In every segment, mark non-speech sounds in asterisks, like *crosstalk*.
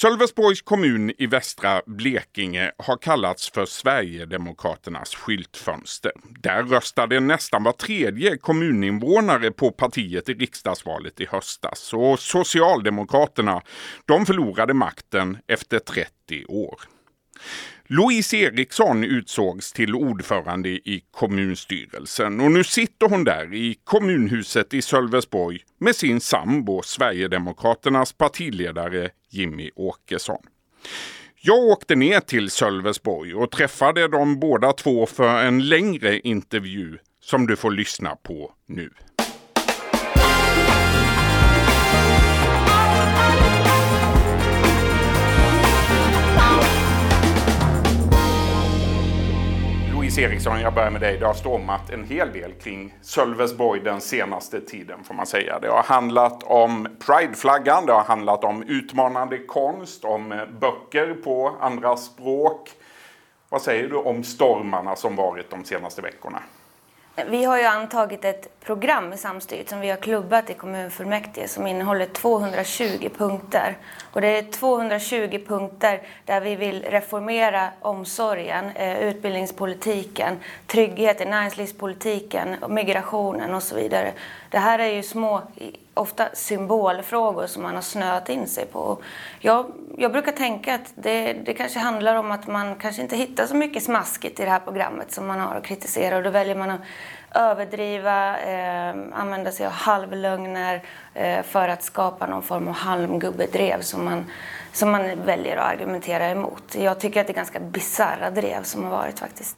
Sölvesborgs kommun i västra Blekinge har kallats för Sverigedemokraternas skyltfönster. Där röstade nästan var tredje kommuninvånare på partiet i riksdagsvalet i höstas. Och Socialdemokraterna, de förlorade makten efter 30 år. Louise Eriksson utsågs till ordförande i kommunstyrelsen och nu sitter hon där i kommunhuset i Sölvesborg med sin sambo Sverigedemokraternas partiledare Jimmy Åkesson. Jag åkte ner till Sölvesborg och träffade de båda två för en längre intervju som du får lyssna på nu. Nils Eriksson, jag börjar med dig. Det har stormat en hel del kring Sölvesborg den senaste tiden får man säga. Det har handlat om prideflaggan, det har handlat om utmanande konst, om eh, böcker på andra språk. Vad säger du om stormarna som varit de senaste veckorna? Vi har ju antagit ett program i samstyret som vi har klubbat i kommunfullmäktige som innehåller 220 punkter. Och det är 220 punkter där vi vill reformera omsorgen, eh, utbildningspolitiken, tryggheten, näringslivspolitiken, migrationen och så vidare. Det här är ju små, ofta symbolfrågor som man har snöat in sig på. Jag, jag brukar tänka att det, det kanske handlar om att man kanske inte hittar så mycket smaskigt i det här programmet som man har att kritisera och då väljer man att överdriva, eh, använda sig av halvlögner eh, för att skapa någon form av halmgubbedrev som man, som man väljer att argumentera emot. Jag tycker att det är ganska bisarra drev som har varit faktiskt.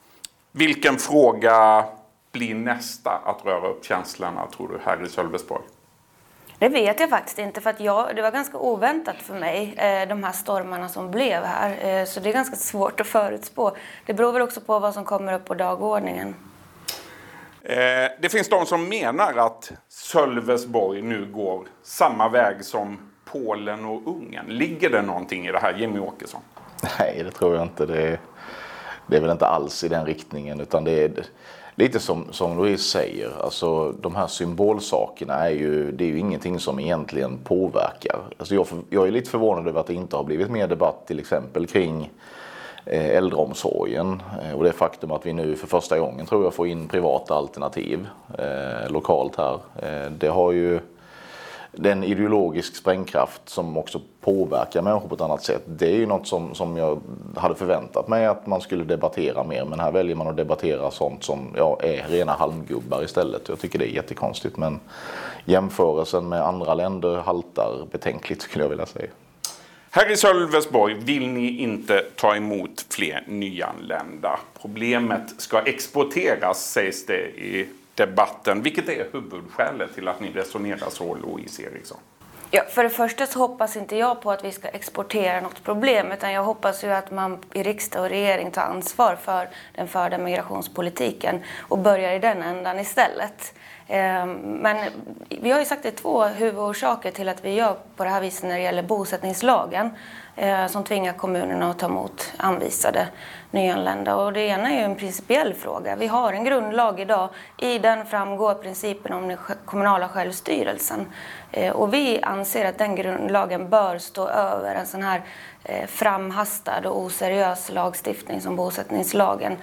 Vilken fråga blir nästa att röra upp känslorna tror du här i Sölvesborg? Det vet jag faktiskt inte för att jag, det var ganska oväntat för mig eh, de här stormarna som blev här. Eh, så det är ganska svårt att förutspå. Det beror väl också på vad som kommer upp på dagordningen. Eh, det finns de som menar att Sölvesborg nu går samma väg som Polen och Ungern. Ligger det någonting i det här, Jimmy Åkesson? Nej, det tror jag inte. Det är, det är väl inte alls i den riktningen utan det är lite som, som Louise säger, alltså de här symbolsakerna är ju, det är ju ingenting som egentligen påverkar. Alltså jag, jag är lite förvånad över att det inte har blivit mer debatt till exempel kring eh, äldreomsorgen eh, och det faktum att vi nu för första gången tror jag får in privata alternativ eh, lokalt här. Eh, det har ju den ideologisk sprängkraft som också påverkar människor på ett annat sätt. Det är ju något som, som jag hade förväntat mig att man skulle debattera mer. Men här väljer man att debattera sånt som ja, är rena halmgubbar istället. Jag tycker det är jättekonstigt. Men jämförelsen med andra länder haltar betänkligt skulle jag vilja säga. Här i Sölvesborg vill ni inte ta emot fler nyanlända. Problemet ska exporteras sägs det i debatten. Vilket är huvudskälet till att ni resonerar så, Louise Eriksson? Ja, för det första så hoppas inte jag på att vi ska exportera något problem utan jag hoppas ju att man i riksdag och regering tar ansvar för den förda migrationspolitiken och börjar i den ändan istället. Ehm, men vi har ju sagt att det är två huvudorsaker till att vi gör på det här viset när det gäller bosättningslagen Eh, som tvingar kommunerna att ta emot anvisade nyanlända. Och det ena är ju en principiell fråga. Vi har en grundlag idag. I den framgår principen om den kommunala självstyrelsen. Eh, och vi anser att den grundlagen bör stå över en sån här eh, framhastad och oseriös lagstiftning som bosättningslagen.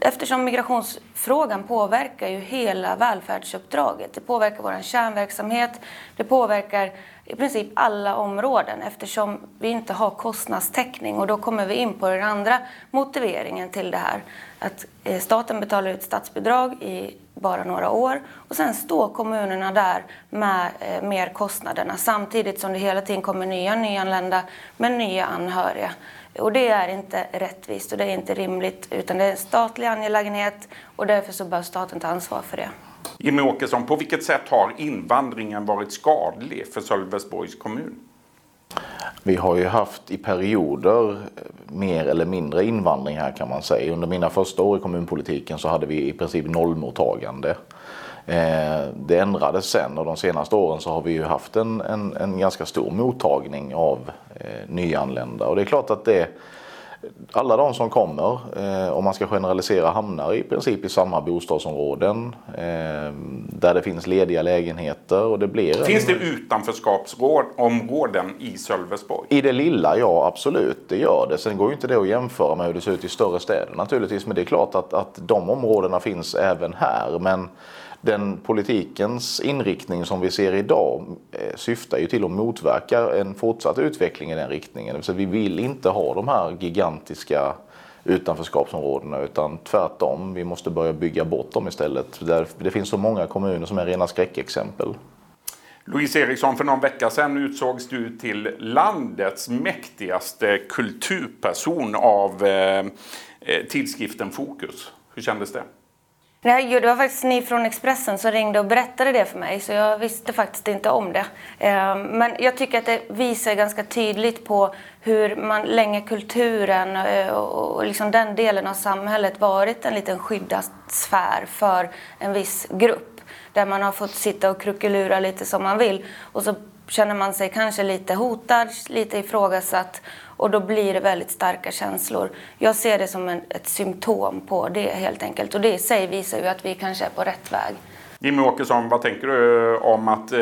Eftersom migrationsfrågan påverkar ju hela välfärdsuppdraget. Det påverkar vår kärnverksamhet, det påverkar i princip alla områden eftersom vi inte har kostnadstäckning och då kommer vi in på den andra motiveringen till det här. Att eh, staten betalar ut statsbidrag i bara några år och sen står kommunerna där med eh, merkostnaderna samtidigt som det hela tiden kommer nya nyanlända med nya anhöriga. Och det är inte rättvist och det är inte rimligt utan det är en statlig angelägenhet och därför så bör staten ta ansvar för det. Jimmy Åkesson, på vilket sätt har invandringen varit skadlig för Sölvesborgs kommun? Vi har ju haft i perioder mer eller mindre invandring här kan man säga. Under mina första år i kommunpolitiken så hade vi i princip nollmottagande. Eh, det ändrades sen och de senaste åren så har vi ju haft en, en, en ganska stor mottagning av eh, nyanlända och det är klart att det alla de som kommer, eh, om man ska generalisera, hamnar i princip i samma bostadsområden eh, där det finns lediga lägenheter. Och det blir finns en... det utanförskapsområden i Sölvesborg? I det lilla, ja absolut, det gör det. Sen går ju inte det att jämföra med hur det ser ut i större städer naturligtvis, men det är klart att, att de områdena finns även här. Men den politikens inriktning som vi ser idag eh, syftar ju till att motverka en fortsatt utveckling i den riktningen. Så vi vill inte ha de här gigantiska utanförskapsområdena utan tvärtom, vi måste börja bygga bort dem istället. Det finns så många kommuner som är rena skräckexempel. Louise Eriksson, för någon vecka sedan utsågs du till landets mäktigaste kulturperson av eh, eh tidskriften Fokus. Hur kändes det? Nej, det var faktiskt ni från Expressen som ringde och berättade det för mig, så jag visste faktiskt inte om det. Ehm, men jag tycker att det visar ganska tydligt på hur man länge kulturen eh, och liksom den delen av samhället varit en liten skyddad sfär för en viss grupp. Där man har fått sitta och krukelura lite som man vill. Och så känner man sig kanske lite hotad, lite ifrågasatt och då blir det väldigt starka känslor. Jag ser det som en, ett symptom på det helt enkelt och det i sig visar ju att vi kanske är på rätt väg. Jimmy Åkesson, vad tänker du om att eh,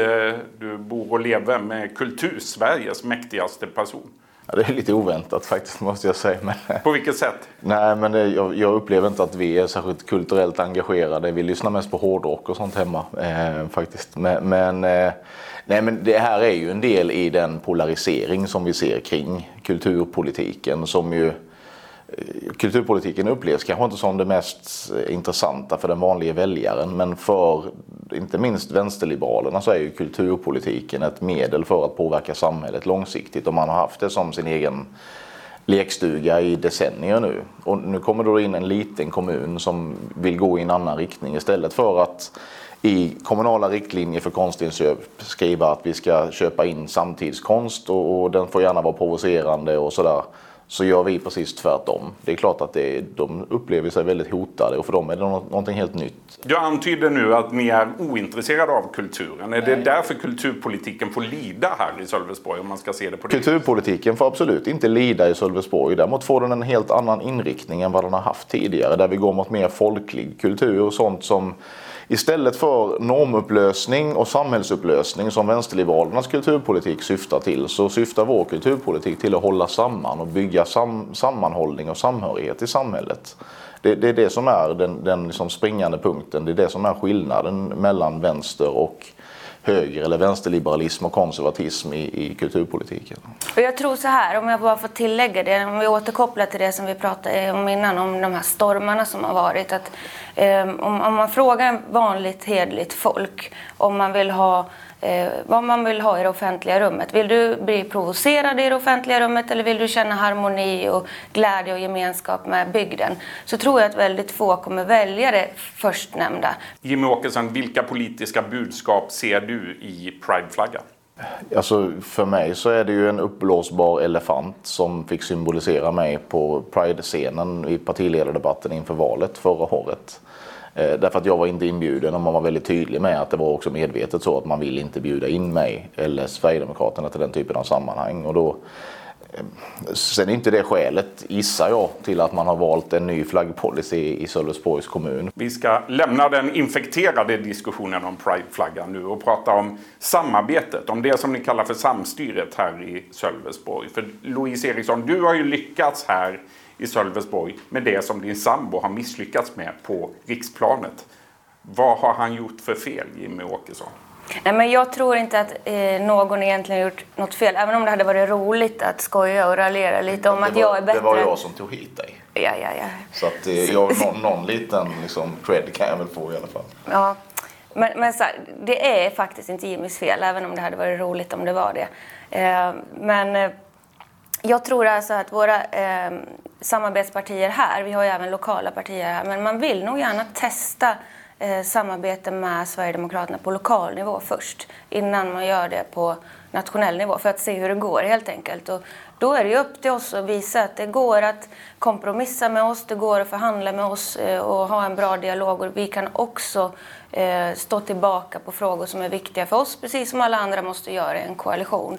du bor och lever med Kultursveriges mäktigaste person? Ja, det är lite oväntat faktiskt måste jag säga. Men, på vilket sätt? Nej, men det, jag, jag, upplever inte att vi är särskilt kulturellt engagerade. Vi lyssnar mest på hårdrock och sånt hemma eh, faktiskt. Men, men eh, Nej, men det här är ju en del i den polarisering som vi ser kring kulturpolitiken som ju Eh, kulturpolitiken upplevs kanske inte som det mest intressanta för den vanliga väljaren men för inte minst vänsterliberalerna så är ju kulturpolitiken ett medel för att påverka samhället långsiktigt och man har haft det som sin egen lekstuga i decennier nu. Och nu kommer då in en liten kommun som vill gå i en annan riktning istället för att i kommunala riktlinjer för konstinköp skriva att vi ska köpa in samtidskonst och, och den får gärna vara provocerande och sådär. Så gör vi precis tvärtom. Det är klart att det, de upplever sig väldigt hotade och för dem är det någonting helt nytt. Du antyder nu att ni är ointresserade av kulturen. Är det därför kulturpolitiken får lida här i Sölvesborg om man ska se det på det Kulturpolitiken får absolut inte lida i Sölvesborg. Däremot får den en helt annan inriktning än vad den har haft tidigare. Där vi går mot mer folklig kultur och sånt som Istället för normupplösning och samhällsupplösning som vänsterliberalernas kulturpolitik syftar till så syftar vår kulturpolitik till att hålla samman och bygga sam sammanhållning och samhörighet i samhället. Det, det är det som är den, den liksom springande punkten, det är det som är skillnaden mellan vänster och höger eller vänsterliberalism och konservatism i, i kulturpolitiken. Och jag tror så här, om jag bara får tillägga det, om vi återkopplar till det som vi pratade om innan, om de här stormarna som har varit. Att, eh, om, om man frågar vanligt hedligt folk om man vill ha eh, vad man vill ha i det offentliga rummet. Vill du bli provocerad i det offentliga rummet eller vill du känna harmoni och glädje och gemenskap med bygden? Så tror jag att väldigt få kommer välja det förstnämnda. Jimmy Åkesson, vilka politiska budskap ser du i prideflaggan? Alltså för mig så är det ju en uppblåsbar elefant som fick symbolisera mig på Pride-scenen i partiledardebatten inför valet förra året. Eh, därför att jag var inte inbjuden och man var väldigt tydlig med att det var också medvetet så att man vill inte bjuda in mig eller Sverigedemokraterna till den typen av sammanhang. Och då, sen är inte det skälet, gissar jag, till att man har valt en ny flaggpolicy i Sölvesborgs kommun. Vi ska lämna den infekterade diskussionen om Pride-flaggan nu och prata om samarbetet, om det som ni kallar för samstyret här i Sölvesborg. För Louise Eriksson, du har ju lyckats här i Sölvesborg med det som din sambo har misslyckats med på riksplanet. Vad har han gjort för fel, Jimmy Åkesson? Nej, men jag tror inte att eh, någon egentligen gjort något fel, även om det hade varit roligt att skoja och raljera lite om var, att jag är bättre. Det var jag som tog hit dig. Ja, ja, ja. Så att eh, jag, *laughs* någon, någon liten liksom, cred kan jag väl få i alla fall. Ja, men, men så här, det är faktiskt inte Jimmys fel, även om det hade varit roligt om det var det. Eh, men eh, jag tror alltså att våra eh, samarbetspartier här, vi har ju även lokala partier här, men man vill nog gärna testa Eh, samarbete med Sverigedemokraterna på lokal nivå först innan man gör det på nationell nivå för att se hur det går helt enkelt. Och då är det ju upp till oss att visa att det går att kompromissa med oss, det går att förhandla med oss eh, och ha en bra dialog och vi kan också eh, stå tillbaka på frågor som är viktiga för oss precis som alla andra måste göra i en koalition.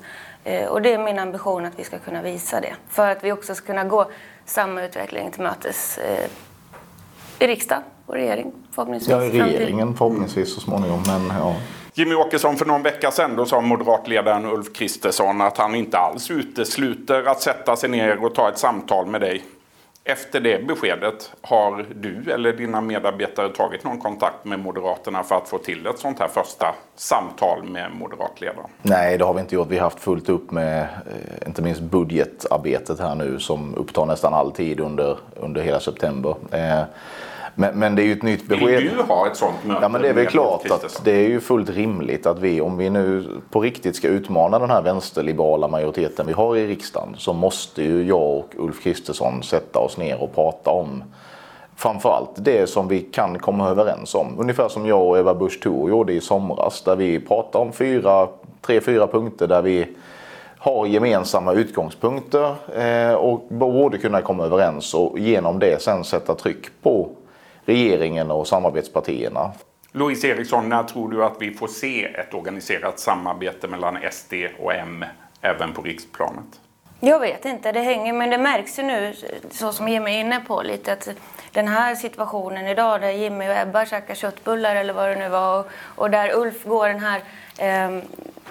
Och det är min ambition att vi ska kunna visa det. För att vi också ska kunna gå samma utveckling till mötes i riksdagen och regering förhoppningsvis. Ja, regeringen förhoppningsvis så småningom. Men, ja. Jimmy Åkesson, för någon vecka sedan då sa moderatledaren Ulf Kristersson att han inte alls utesluter att sätta sig ner och ta ett samtal med dig. Efter det beskedet, har du eller dina medarbetare tagit någon kontakt med Moderaterna för att få till ett sånt här första samtal med moderatledaren? Nej, det har vi inte gjort. Vi har haft fullt upp med eh, inte minst budgetarbetet här nu som upptar nästan all tid under, under hela september. Eh, men, men, det är ju ett nytt besked. Vill du ha ett sånt möte? Ja, men det är väl klart att det är ju fullt rimligt att vi, om vi nu på riktigt ska utmana den här vänsterliberala majoriteten vi har i riksdagen, så måste ju jag och Ulf Kristersson sätta oss ner och prata om framförallt det som vi kan komma överens om. Ungefär som jag och Eva Busch Thor gjorde i somras, där vi pratade om fyra, tre, fyra punkter där vi har gemensamma utgångspunkter eh, och borde kunna komma överens och genom det sen sätta tryck på regeringen och samarbetspartierna. Louise Eriksson, när tror du att vi får se ett organiserat samarbete mellan SD och M även på riksplanet? Jag vet inte, det hänger, men det märks ju nu, så som Jimmy är inne på lite, att den här situationen idag där Jimmy och Ebba käkar köttbullar eller vad det nu var och, och där Ulf går den här eh,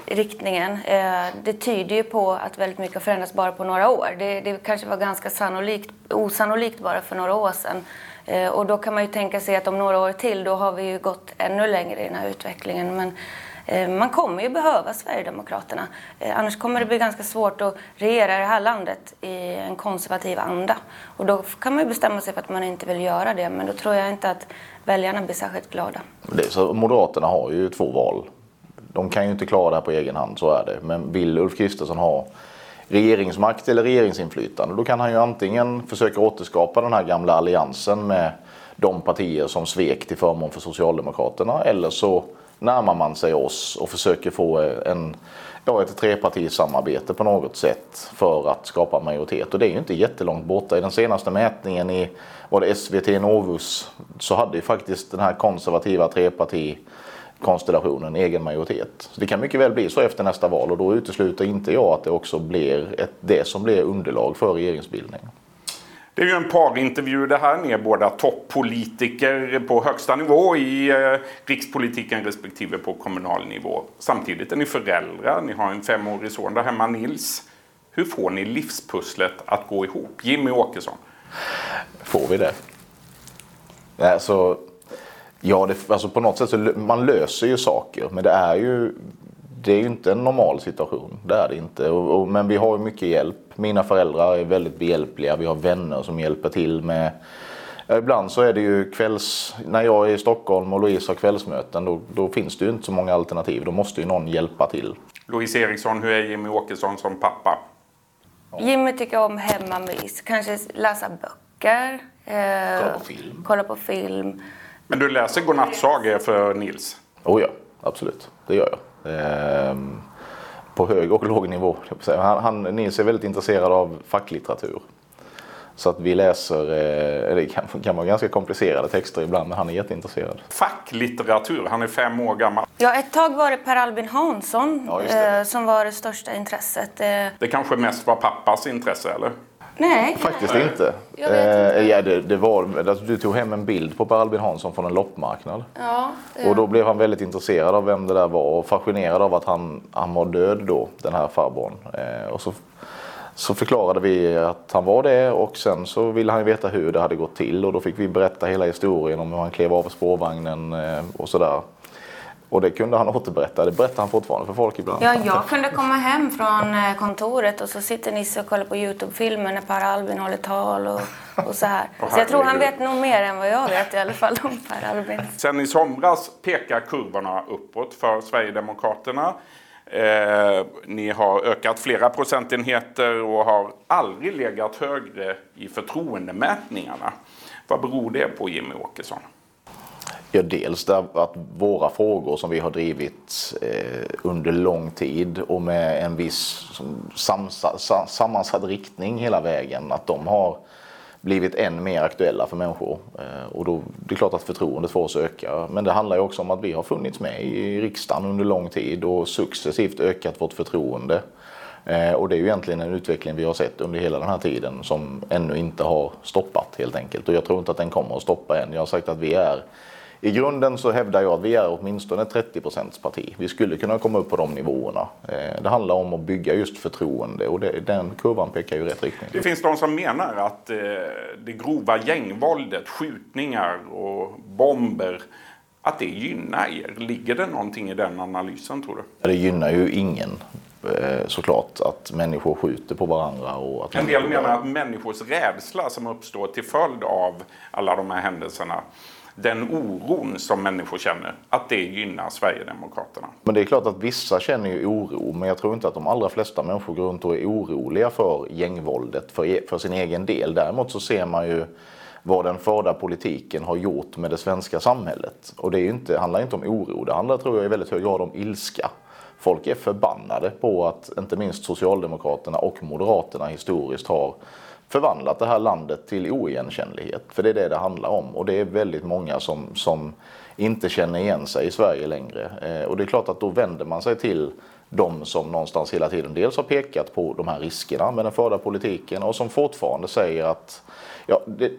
riktningen. Eh, det tyder ju på att väldigt mycket har förändrats bara på några år. Det, det kanske var ganska sannolikt, osannolikt bara för några år sedan. Eh, och då kan man ju tänka sig att om några år till då har vi ju gått ännu längre i den här utvecklingen. Men eh, man kommer ju behöva Sverigedemokraterna. Eh, annars kommer det bli ganska svårt att regera det här landet i en konservativ anda. Och då kan man ju bestämma sig för att man inte vill göra det. Men då tror jag inte att väljarna blir särskilt glada. Så Moderaterna har ju två val. De kan ju inte klara det här på egen hand, så är det. Men vill Ulf Kristersson ha regeringsmakt eller regeringsinflytande. Då kan han ju antingen försöka återskapa den här gamla alliansen med de partier som svek till förmån för Socialdemokraterna eller så närmar man sig oss och försöker få en, ja, ett trepartisamarbete på något sätt för att skapa majoritet. Och det är ju inte jättelångt borta. I den senaste mätningen i var det SVT Novus så hade ju faktiskt den här konservativa treparti konstellationen egen majoritet. Så det kan mycket väl bli så efter nästa val och då utesluter inte jag att det också blir ett, det som blir underlag för regeringsbildning. Det är ju en parintervju det här. Ni är båda toppolitiker på högsta nivå i eh, rikspolitiken respektive på kommunal nivå. Samtidigt är ni föräldrar. Ni har en femårig son där hemma, Nils. Hur får ni livspusslet att gå ihop? Jimmy Åkesson. Får vi det? Alltså, Ja, det, alltså på något sätt så man löser ju saker. Men det är ju, det är ju inte en normal situation. Det är det inte. Och, och, men vi har ju mycket hjälp. Mina föräldrar är väldigt behjälpliga. Vi har vänner som hjälper till med ibland så är det ju kvälls... När jag är i Stockholm och Louise har kvällsmöten då, då, finns det ju inte så många alternativ. Då måste ju någon hjälpa till. Louise Eriksson, hur är Jimmy Åkesson som pappa? Ja. Jimmy tycker om hemmamys. Kanske läsa böcker. Eh, kolla på film. Kolla på film. Men du läser godnattsagor för Nils? Oh ja, absolut. Det gör jag. Ehm, på hög och låg nivå. Han, han, Nils är väldigt intresserad av facklitteratur. Så att vi läser, eh, det kan, kan vara ganska komplicerade texter ibland, men han är jätteintresserad. Facklitteratur, han är fem år gammal. Ja, ett tag var det Per Albin Hansson ja, eh, som var det största intresset. Eh. Det kanske mest var pappas intresse, eller? Nej. Faktiskt inte. Jag vet inte. Eh, ja, det, det var, alltså, du tog hem en bild på Per Albin Hansson från en loppmarknad. Ja, Och då blev han väldigt intresserad av vem det där var och fascinerad av att han, han var död då, den här farbrorn. Eh, och så, så förklarade vi att han var det och sen så ville han veta hur det hade gått till och då fick vi berätta hela historien om hur han klev av spårvagnen eh, och sådär. Och det kunde han återberätta. Det berättar han fortfarande för folk ibland. Ja, jag kunde komma hem från eh, kontoret och så sitter Nisse och kollar på Youtube-filmer när Per Albin håller tal och, och så här. Så jag tror han vet nog mer än vad jag vet i alla fall om Per Albin. Sen i somras pekar kurvorna uppåt för Sverigedemokraterna. Eh, ni har ökat flera procentenheter och har aldrig legat högre i förtroendemätningarna. Vad beror det på Jimmy Åkesson? Ja, dels att våra frågor som vi har drivit eh, under lång tid och med en viss samsa, sammansatt riktning hela vägen, att de har blivit än mer aktuella för människor. Eh, och då det är klart att förtroendet för oss ökar. Men det handlar ju också om att vi har funnits med i riksdagen under lång tid och successivt ökat vårt förtroende. Eh, och det är ju egentligen en utveckling vi har sett under hela den här tiden som ännu inte har stoppat helt enkelt. Och jag tror inte att den kommer att stoppa än. Jag har sagt att vi är i grunden så hävdar jag att vi är åtminstone 30 parti. Vi skulle kunna komma upp på de nivåerna. Eh, det handlar om att bygga just förtroende och det, den kurvan pekar ju i rätt riktning. Det finns de som menar att eh, det grova gängvåldet, skjutningar och bomber att det gynnar er. Ligger det någonting i den analysen tror du? Det gynnar ju ingen eh, såklart att människor skjuter på varandra. Och att en del menar att människors rädsla som uppstår till följd av alla de här händelserna den oron som människor känner, att det gynnar Sverigedemokraterna. Men det är klart att vissa känner ju oro, men jag tror inte att de allra flesta människor går runt och är oroliga för gängvåldet för, e- för sin egen del. Däremot så ser man ju vad den förda politiken har gjort med det svenska samhället. Och det är inte, handlar inte om oro, det handlar tror jag i väldigt hög grad om ilska. Folk är förbannade på att inte minst Socialdemokraterna och Moderaterna historiskt har förvandlat det här landet till oigenkännlighet. För det är det det handlar om. Och det är väldigt många som, som inte känner igen sig i Sverige längre. Eh, och det är klart att då vänder man sig till de som någonstans hela tiden dels har pekat på de här riskerna med den förda politiken och som fortfarande säger att ja, det,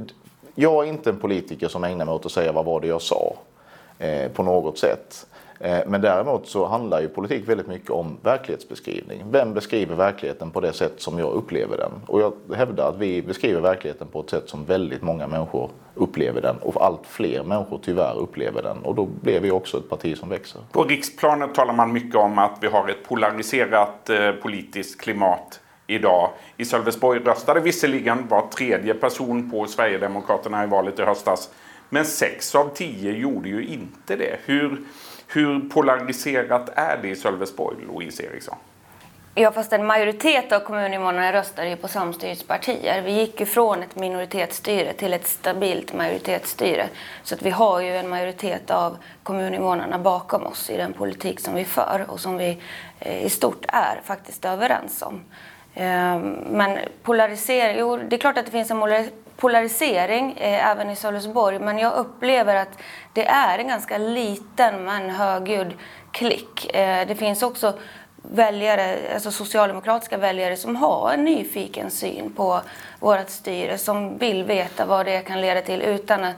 jag är inte en politiker som ägnar mig åt att säga vad var det jag sa eh, på något sätt. Eh, men däremot så handlar ju politik väldigt mycket om verklighetsbeskrivning. Vem beskriver verkligheten på det sätt som jag upplever den? Och jag hävdar att vi beskriver verkligheten på ett sätt som väldigt många människor upplever den och allt fler människor tyvärr upplever den. Och då blir vi också ett parti som växer. På riksplanet talar man mycket om att vi har ett polariserat eh, politiskt klimat idag. I Sölvesborg röstade visserligen var tredje person på Sverigedemokraterna i valet i höstas. Men sex av tio gjorde ju inte det. Hur, hur polariserat är det i Sölvesborg, Louise Eriksson? Ja, fast en majoritet av kommuninvånarna röstade ju på samstyrespartier. Vi gick ju från ett minoritetsstyre till ett stabilt majoritetsstyre. Så att vi har ju en majoritet av kommuninvånarna bakom oss i den politik som vi för och som vi eh, i stort är faktiskt överens om. Ehm, men polarisering, jo det är klart att det finns en polarisering eh, även i Sölvesborg men jag upplever att det är en ganska liten men högljudd klick. Eh, det finns också väljare, alltså socialdemokratiska väljare som har en nyfiken syn på vårt styre som vill veta vad det kan leda till utan att,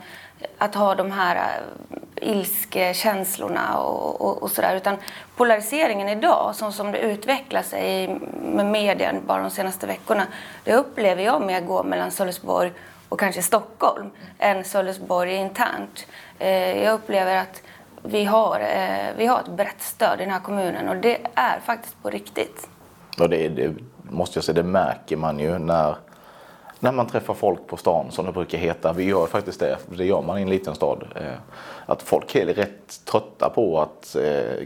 att ha de här eh, ilskekänslorna och, och, och sådär. Utan polariseringen idag, så som det utvecklar sig med medien bara de senaste veckorna, det upplever jag mer går mellan Sölvesborg och kanske Stockholm än Sölvesborg internt. Eh, jag upplever att vi har, eh, vi har ett brett stöd i den här kommunen och det är faktiskt på riktigt. Och det, det måste jag säga, det märker man ju när, när man träffar folk på stan som det brukar heta. Vi gör faktiskt det, det gör man i en liten stad. Eh, att folk är rätt trötta på att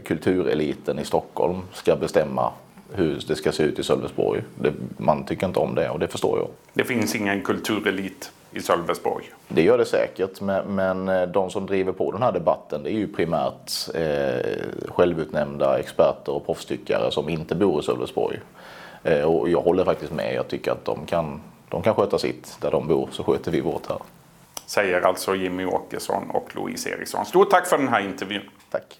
kultureliten i Stockholm ska bestämma hur det ska se ut i Sölvesborg. Det, man tycker inte om det och det förstår jag. Det finns ingen kulturelit i Sölvesborg? Det gör det säkert, men, eh, de som driver på den här debatten det är ju primärt eh, självutnämnda experter och proffstyckare som inte bor i Sölvesborg. Eh, och jag håller faktiskt med. Jag tycker att de kan, de kan sköta sitt där de bor, så sköter vi vårt här. Säger alltså Jimmy Åkesson och Louise Eriksson. Stort tack för den här intervjun. Tack.